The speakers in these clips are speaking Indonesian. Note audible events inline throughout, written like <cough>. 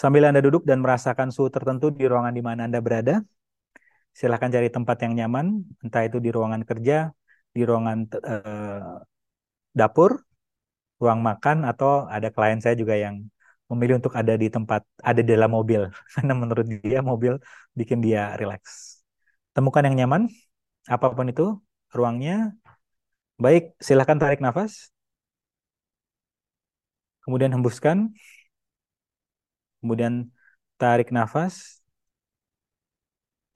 Sambil Anda duduk dan merasakan suhu tertentu di ruangan di mana Anda berada, silahkan cari tempat yang nyaman, entah itu di ruangan kerja, di ruangan uh, dapur, ruang makan, atau ada klien saya juga yang memilih untuk ada di tempat, ada di dalam mobil. <laughs> Karena menurut dia mobil bikin dia rileks. Temukan yang nyaman, apa pun itu ruangnya. Baik, silahkan tarik nafas. Kemudian hembuskan. Kemudian tarik nafas.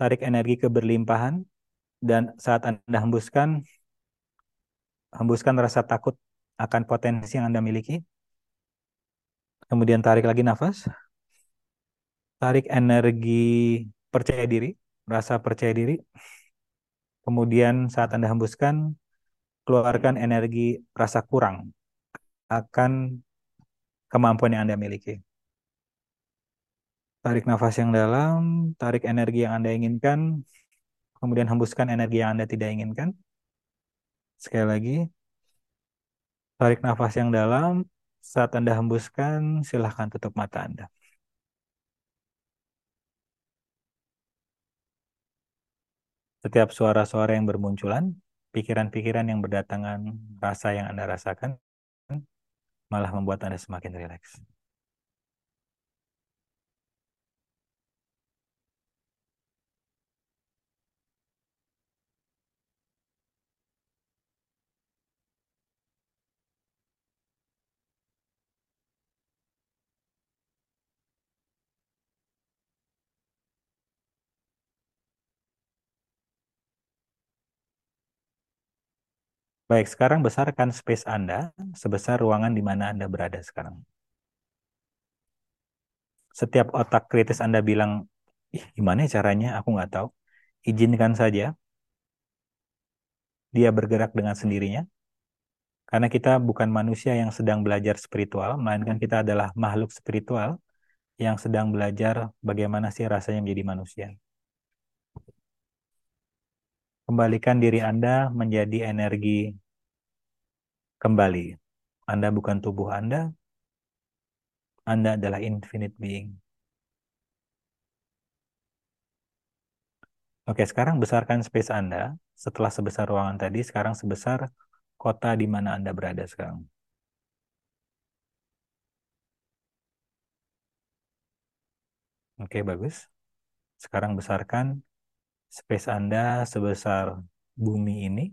Tarik energi keberlimpahan. Dan saat Anda hembuskan, hembuskan rasa takut akan potensi yang Anda miliki. Kemudian tarik lagi nafas. Tarik energi percaya diri, rasa percaya diri. Kemudian saat Anda hembuskan, keluarkan energi rasa kurang akan kemampuan yang Anda miliki. Tarik nafas yang dalam, tarik energi yang Anda inginkan, kemudian hembuskan energi yang Anda tidak inginkan. Sekali lagi, tarik nafas yang dalam, saat Anda hembuskan, silahkan tutup mata Anda. Setiap suara-suara yang bermunculan, pikiran-pikiran yang berdatangan, rasa yang Anda rasakan, malah membuat Anda semakin rileks. Baik, sekarang besarkan space Anda sebesar ruangan di mana Anda berada sekarang. Setiap otak kritis Anda bilang, ih gimana ya caranya, aku nggak tahu. Izinkan saja dia bergerak dengan sendirinya. Karena kita bukan manusia yang sedang belajar spiritual, melainkan kita adalah makhluk spiritual yang sedang belajar bagaimana sih rasanya menjadi manusia. Kembalikan diri Anda menjadi energi kembali. Anda bukan tubuh Anda. Anda adalah infinite being. Oke, sekarang besarkan space Anda. Setelah sebesar ruangan tadi, sekarang sebesar kota di mana Anda berada sekarang. Oke, bagus. Sekarang besarkan space Anda sebesar bumi ini.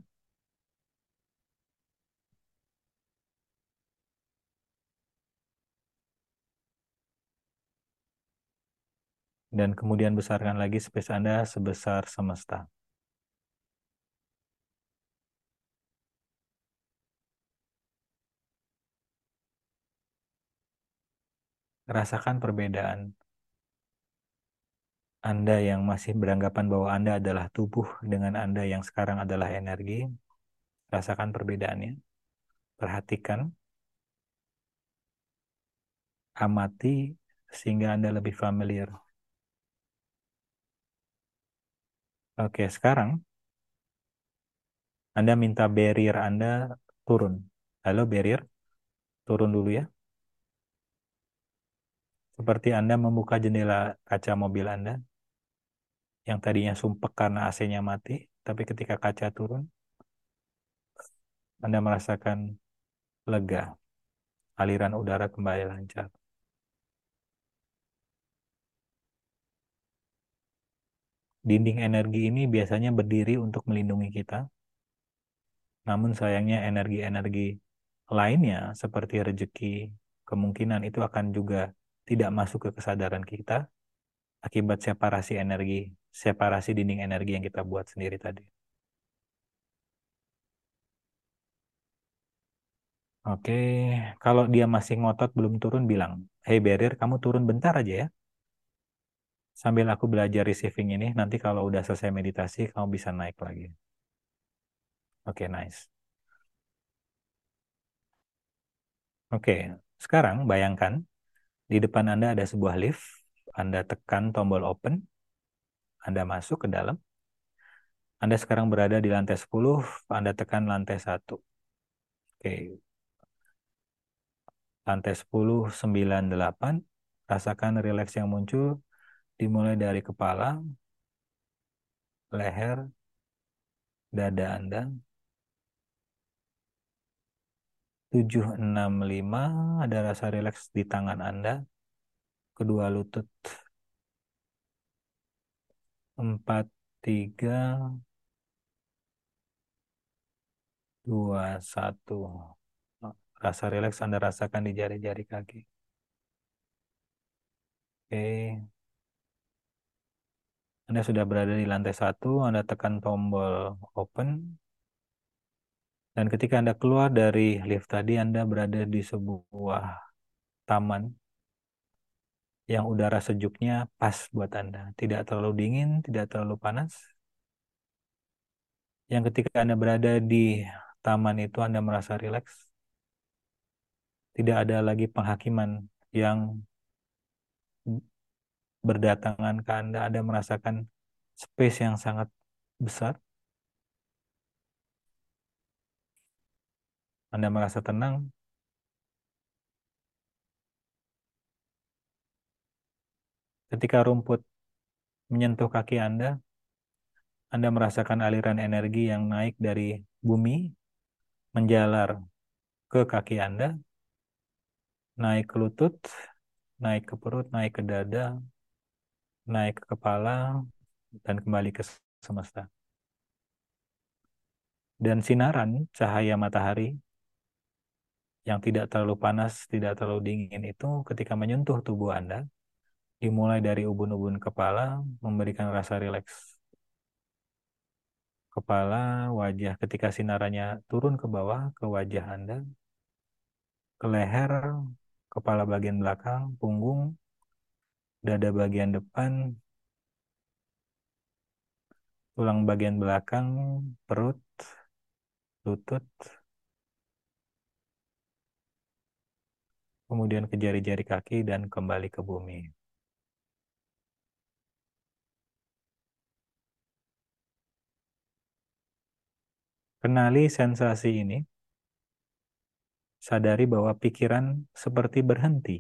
Dan kemudian besarkan lagi space Anda sebesar semesta. Rasakan perbedaan anda yang masih beranggapan bahwa Anda adalah tubuh dengan Anda yang sekarang adalah energi, rasakan perbedaannya. Perhatikan, amati sehingga Anda lebih familiar. Oke, sekarang Anda minta barrier Anda turun. Halo barrier, turun dulu ya. Seperti Anda membuka jendela kaca mobil Anda yang tadinya sumpek karena AC-nya mati, tapi ketika kaca turun, Anda merasakan lega, aliran udara kembali lancar. Dinding energi ini biasanya berdiri untuk melindungi kita. Namun sayangnya energi-energi lainnya seperti rezeki, kemungkinan itu akan juga tidak masuk ke kesadaran kita akibat separasi energi, separasi dinding energi yang kita buat sendiri tadi. Oke, kalau dia masih ngotot belum turun bilang, hey barrier kamu turun bentar aja ya. Sambil aku belajar receiving ini, nanti kalau udah selesai meditasi kamu bisa naik lagi. Oke, nice. Oke, sekarang bayangkan di depan Anda ada sebuah lift, Anda tekan tombol open, Anda masuk ke dalam. Anda sekarang berada di lantai 10, Anda tekan lantai 1. Oke. Lantai 10, 9, 8. Rasakan rileks yang muncul dimulai dari kepala, leher, dada Anda. 765 ada rasa rileks di tangan Anda, kedua lutut. 43 dua satu rasa rileks Anda rasakan di jari-jari kaki. Oke. Anda sudah berada di lantai satu, Anda tekan tombol open. Dan ketika Anda keluar dari lift tadi, Anda berada di sebuah taman yang udara sejuknya pas buat Anda. Tidak terlalu dingin, tidak terlalu panas. Yang ketika Anda berada di taman itu Anda merasa rileks. Tidak ada lagi penghakiman yang berdatangan ke Anda. Anda merasakan space yang sangat besar. Anda merasa tenang. Ketika rumput menyentuh kaki Anda, Anda merasakan aliran energi yang naik dari bumi menjalar ke kaki Anda, naik ke lutut, naik ke perut, naik ke dada, naik ke kepala, dan kembali ke semesta. Dan sinaran cahaya matahari yang tidak terlalu panas, tidak terlalu dingin itu ketika menyentuh tubuh Anda, dimulai dari ubun-ubun kepala, memberikan rasa rileks kepala, wajah ketika sinarannya turun ke bawah ke wajah Anda, ke leher, kepala bagian belakang, punggung, dada bagian depan, tulang bagian belakang, perut, lutut, kemudian ke jari-jari kaki dan kembali ke bumi. Kenali sensasi ini. Sadari bahwa pikiran seperti berhenti.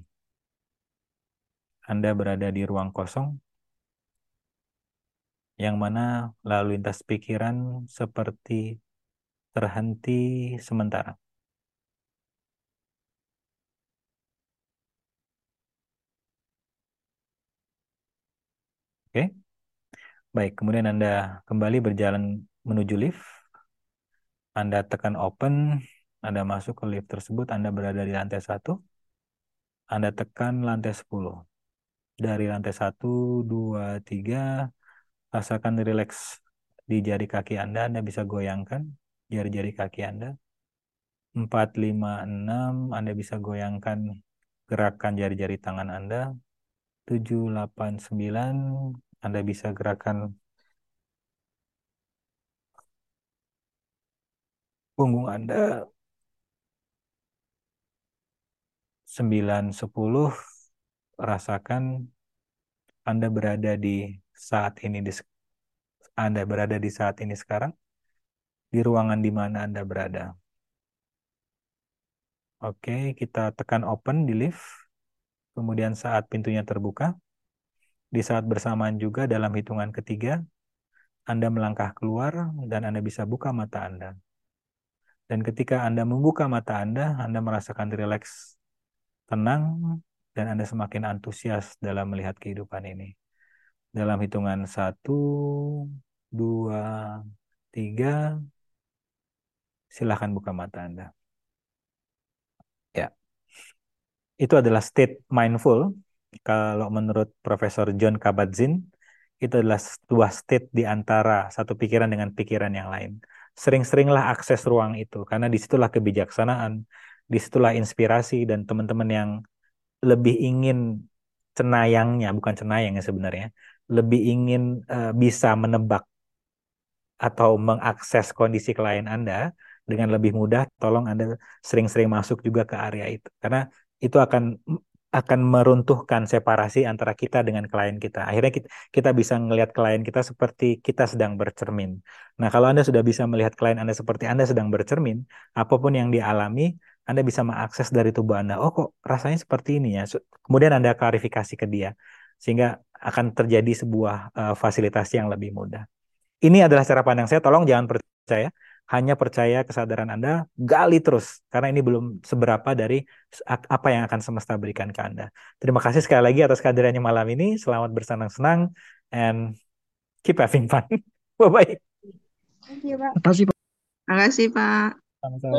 Anda berada di ruang kosong, yang mana lalu lintas pikiran seperti terhenti sementara. Oke, baik. Kemudian Anda kembali berjalan menuju lift. Anda tekan open, Anda masuk ke lift tersebut, Anda berada di lantai satu. Anda tekan lantai 10. Dari lantai 1, 2, 3, rasakan rileks di jari kaki Anda, Anda bisa goyangkan jari-jari kaki Anda. 4, 5, 6, Anda bisa goyangkan gerakan jari-jari tangan Anda. 7, 8, 9, Anda bisa gerakan punggung Anda 9 10 rasakan Anda berada di saat ini di Anda berada di saat ini sekarang di ruangan di mana Anda berada. Oke, kita tekan open di lift. Kemudian saat pintunya terbuka, di saat bersamaan juga dalam hitungan ketiga, Anda melangkah keluar dan Anda bisa buka mata Anda. Dan ketika Anda membuka mata Anda, Anda merasakan rileks, tenang, dan Anda semakin antusias dalam melihat kehidupan ini. Dalam hitungan satu, dua, tiga, silahkan buka mata Anda. Ya, itu adalah state mindful. Kalau menurut Profesor John Kabat-Zinn, itu adalah sebuah state di antara satu pikiran dengan pikiran yang lain sering-seringlah akses ruang itu karena di situlah kebijaksanaan, di situlah inspirasi dan teman-teman yang lebih ingin cenayangnya bukan cenayangnya sebenarnya, lebih ingin uh, bisa menebak atau mengakses kondisi klien Anda dengan lebih mudah, tolong Anda sering-sering masuk juga ke area itu karena itu akan akan meruntuhkan separasi antara kita dengan klien kita. Akhirnya kita, kita bisa melihat klien kita seperti kita sedang bercermin. Nah, kalau Anda sudah bisa melihat klien Anda seperti Anda sedang bercermin, apa pun yang dialami, Anda bisa mengakses dari tubuh Anda. Oh kok rasanya seperti ini ya. Kemudian Anda klarifikasi ke dia sehingga akan terjadi sebuah uh, fasilitasi yang lebih mudah. Ini adalah cara pandang saya. Tolong jangan percaya, hanya percaya kesadaran Anda, gali terus karena ini belum seberapa dari apa yang akan semesta berikan ke Anda. Terima kasih sekali lagi atas kehadirannya malam ini. Selamat bersenang-senang and keep having fun. <laughs> Bye bye. Terima kasih Pak. Terima kasih Pak. Sama-sama.